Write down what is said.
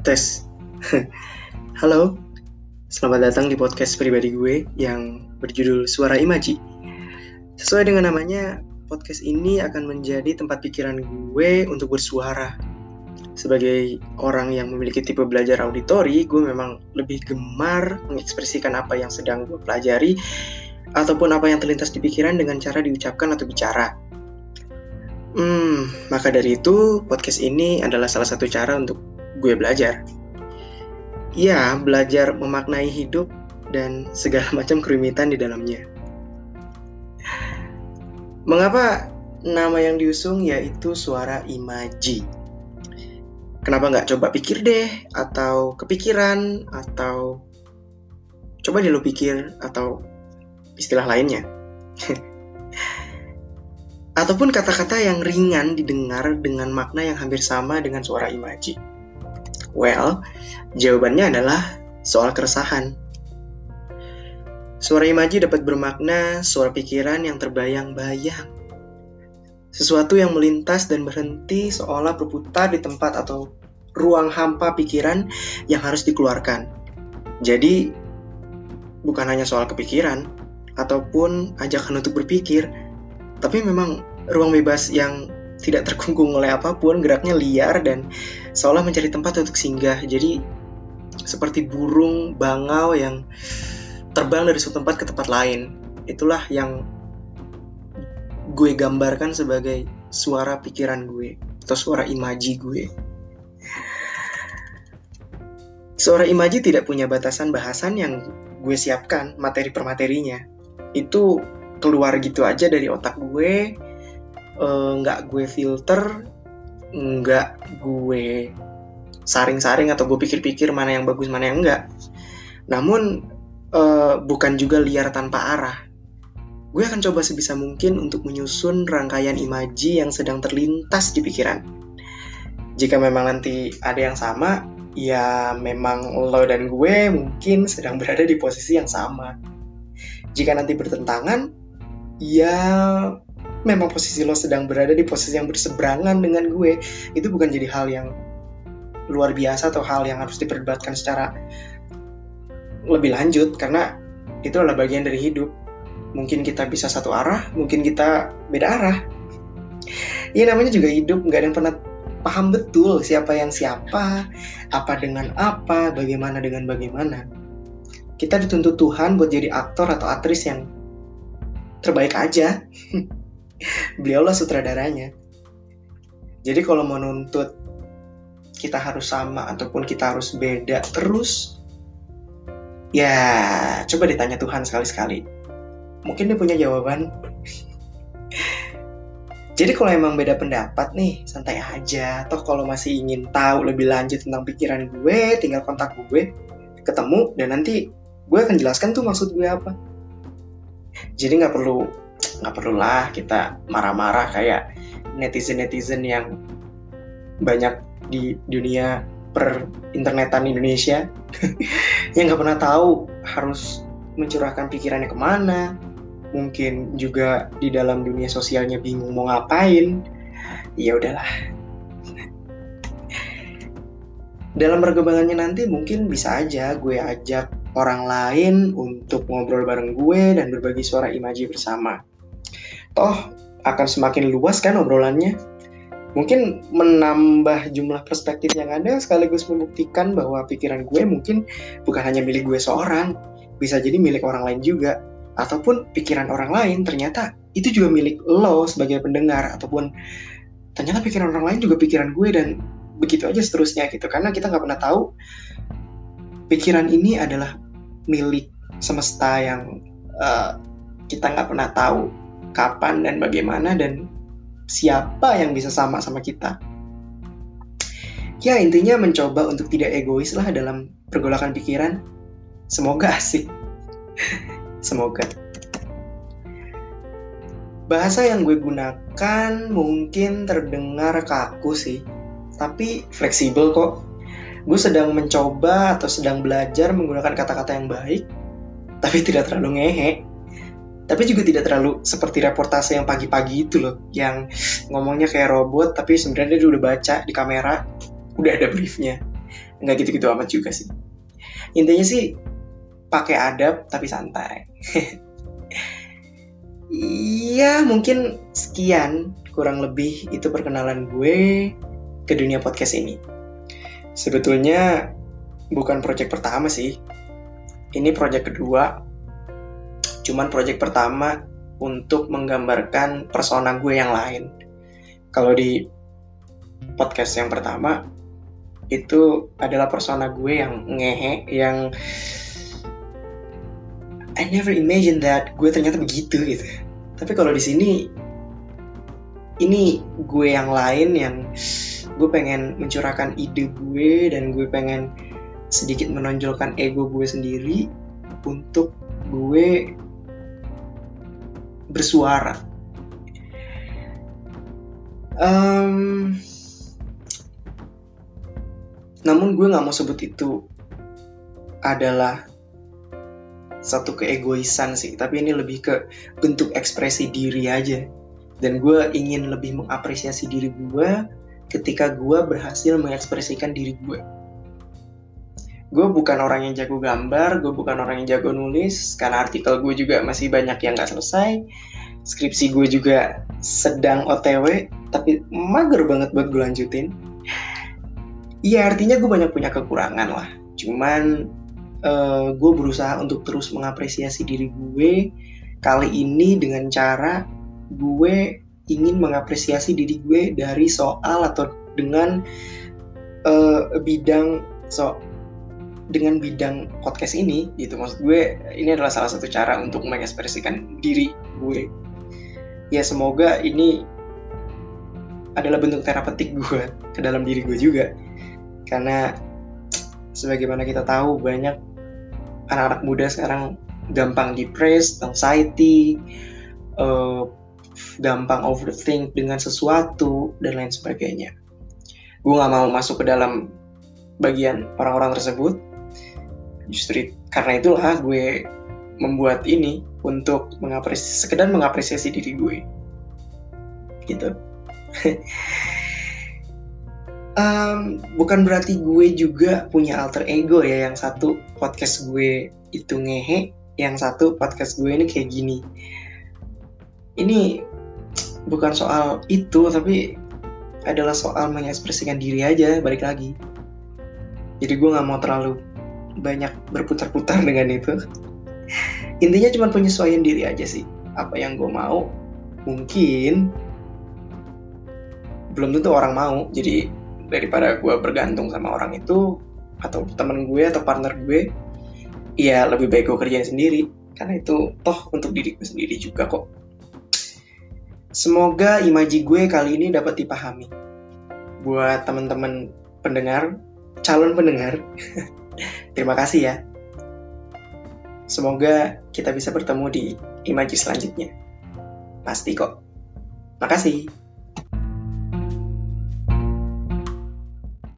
Tes. Halo, selamat datang di podcast pribadi gue yang berjudul Suara Imaji. Sesuai dengan namanya, podcast ini akan menjadi tempat pikiran gue untuk bersuara. Sebagai orang yang memiliki tipe belajar auditori, gue memang lebih gemar mengekspresikan apa yang sedang gue pelajari ataupun apa yang terlintas di pikiran dengan cara diucapkan atau bicara. Hmm, maka dari itu podcast ini adalah salah satu cara untuk gue belajar. Ya, belajar memaknai hidup dan segala macam kerumitan di dalamnya. Mengapa nama yang diusung yaitu suara imaji? Kenapa nggak coba pikir deh, atau kepikiran, atau coba deh lo pikir, atau istilah lainnya. Ataupun kata-kata yang ringan didengar dengan makna yang hampir sama dengan suara imaji. Well, jawabannya adalah soal keresahan. Suara imaji dapat bermakna suara pikiran yang terbayang-bayang. Sesuatu yang melintas dan berhenti seolah berputar di tempat atau ruang hampa pikiran yang harus dikeluarkan. Jadi, bukan hanya soal kepikiran ataupun ajakan untuk berpikir, tapi memang ruang bebas yang tidak terkungkung oleh apa pun, geraknya liar dan seolah mencari tempat untuk singgah. Jadi seperti burung bangau yang terbang dari suatu tempat ke tempat lain. Itulah yang gue gambarkan sebagai suara pikiran gue atau suara imaji gue. Suara imaji tidak punya batasan bahasan yang gue siapkan materi per materinya. Itu keluar gitu aja dari otak gue nggak uh, gue filter nggak gue saring-saring atau gue pikir-pikir mana yang bagus mana yang enggak namun uh, bukan juga liar tanpa arah. Gue akan coba sebisa mungkin untuk menyusun rangkaian imaji yang sedang terlintas di pikiran. Jika memang nanti ada yang sama ya memang lo dan gue mungkin sedang berada di posisi yang sama. Jika nanti bertentangan ya memang posisi lo sedang berada di posisi yang berseberangan dengan gue itu bukan jadi hal yang luar biasa atau hal yang harus diperdebatkan secara lebih lanjut karena itu adalah bagian dari hidup. Mungkin kita bisa satu arah mungkin kita beda arah. Ya namanya juga hidup nggak ada yang pernah paham betul siapa yang siapa apa dengan apa bagaimana dengan bagaimana. Kita dituntut Tuhan buat jadi aktor atau aktris yang terbaik aja beliaulah sutradaranya. Jadi kalau mau nuntut kita harus sama ataupun kita harus beda terus, ya coba ditanya Tuhan sekali-sekali. Mungkin dia punya jawaban. Jadi kalau emang beda pendapat nih, santai aja. Toh kalau masih ingin tahu lebih lanjut tentang pikiran gue, tinggal kontak gue, ketemu, dan nanti gue akan jelaskan tuh maksud gue apa. Jadi nggak perlu nggak perlulah kita marah-marah kayak netizen-netizen yang banyak di dunia per internetan Indonesia. Yang nggak pernah tahu harus mencurahkan pikirannya ke mana. Mungkin juga di dalam dunia sosialnya bingung mau ngapain. Ya udahlah. Dalam perkembangannya nanti mungkin bisa aja gue ajak orang lain untuk ngobrol bareng gue dan berbagi suara imaji bersama. Toh akan semakin luas kan obrolannya. Mungkin menambah jumlah perspektif yang ada sekaligus membuktikan bahwa pikiran gue mungkin bukan hanya milik gue seorang, bisa jadi milik orang lain juga. Ataupun pikiran orang lain ternyata itu juga milik lo sebagai pendengar ataupun ternyata pikiran orang lain juga pikiran gue dan begitu aja seterusnya gitu karena kita nggak pernah tahu pikiran ini adalah milik semesta yang uh, kita nggak pernah tahu kapan dan bagaimana dan siapa yang bisa sama sama kita. Ya intinya mencoba untuk tidak egois lah dalam pergolakan pikiran. Semoga asik. Semoga. Bahasa yang gue gunakan mungkin terdengar kaku sih, tapi fleksibel kok gue sedang mencoba atau sedang belajar menggunakan kata-kata yang baik, tapi tidak terlalu ngehe. Tapi juga tidak terlalu seperti reportase yang pagi-pagi itu loh, yang ngomongnya kayak robot, tapi sebenarnya dia udah baca di kamera, udah ada briefnya. nggak gitu-gitu amat juga sih intinya sih pakai adab tapi santai Iya, mungkin sekian kurang lebih itu perkenalan gue ke dunia podcast ini. Sebetulnya bukan project pertama sih. Ini project kedua. Cuman project pertama untuk menggambarkan persona gue yang lain. Kalau di podcast yang pertama itu adalah persona gue yang ngehe, yang I never imagine that gue ternyata begitu gitu. Tapi kalau di sini ini gue yang lain yang gue pengen mencurahkan ide gue dan gue pengen sedikit menonjolkan ego gue sendiri untuk gue bersuara. Um, namun gue nggak mau sebut itu adalah satu keegoisan sih tapi ini lebih ke bentuk ekspresi diri aja dan gue ingin lebih mengapresiasi diri gue ketika gue berhasil mengekspresikan diri gue gue bukan orang yang jago gambar gue bukan orang yang jago nulis karena artikel gue juga masih banyak yang gak selesai. Skripsi gue juga sedang otw tapi mager banget buat gue lanjutin. Iya artinya gue banyak punya kekurangan lah. Cuman uh, eh, gue berusaha untuk terus mengapresiasi diri gue kali ini dengan cara gue ingin mengapresiasi diri gue dari soal atau dengan uh, bidang so dengan bidang podcast ini gitu maksud gue ini adalah salah satu cara untuk mengekspresikan diri gue ya semoga ini adalah bentuk terapeutik gue ke dalam diri gue juga karena sebagaimana kita tahu banyak anak-anak muda sekarang gampang depressed, anxiety, uh, gampang overthink dengan sesuatu dan lain sebagainya. Gue gak mau masuk ke dalam bagian orang-orang tersebut. Justru karena itulah gue membuat ini untuk mengapresiasi, sekedar mengapresiasi diri gue. Gitu. um, bukan berarti gue juga punya alter ego ya yang satu podcast gue itu ngehe yang satu podcast gue ini kayak gini ini bukan soal itu tapi adalah soal mengekspresikan diri aja balik lagi jadi gue nggak mau terlalu banyak berputar-putar dengan itu. Intinya cuma penyesuaian diri aja sih. Apa yang gue mau mungkin belum tentu orang mau. Jadi daripada gue bergantung sama orang itu atau temen gue atau partner gue ya lebih baik gue kerjain sendiri. Karena itu toh untuk diri gue sendiri juga kok. Semoga imaji gue kali ini dapat dipahami. Buat teman-teman pendengar calon pendengar terima kasih ya. Semoga kita bisa bertemu di imaji selanjutnya. Pasti kok. Makasih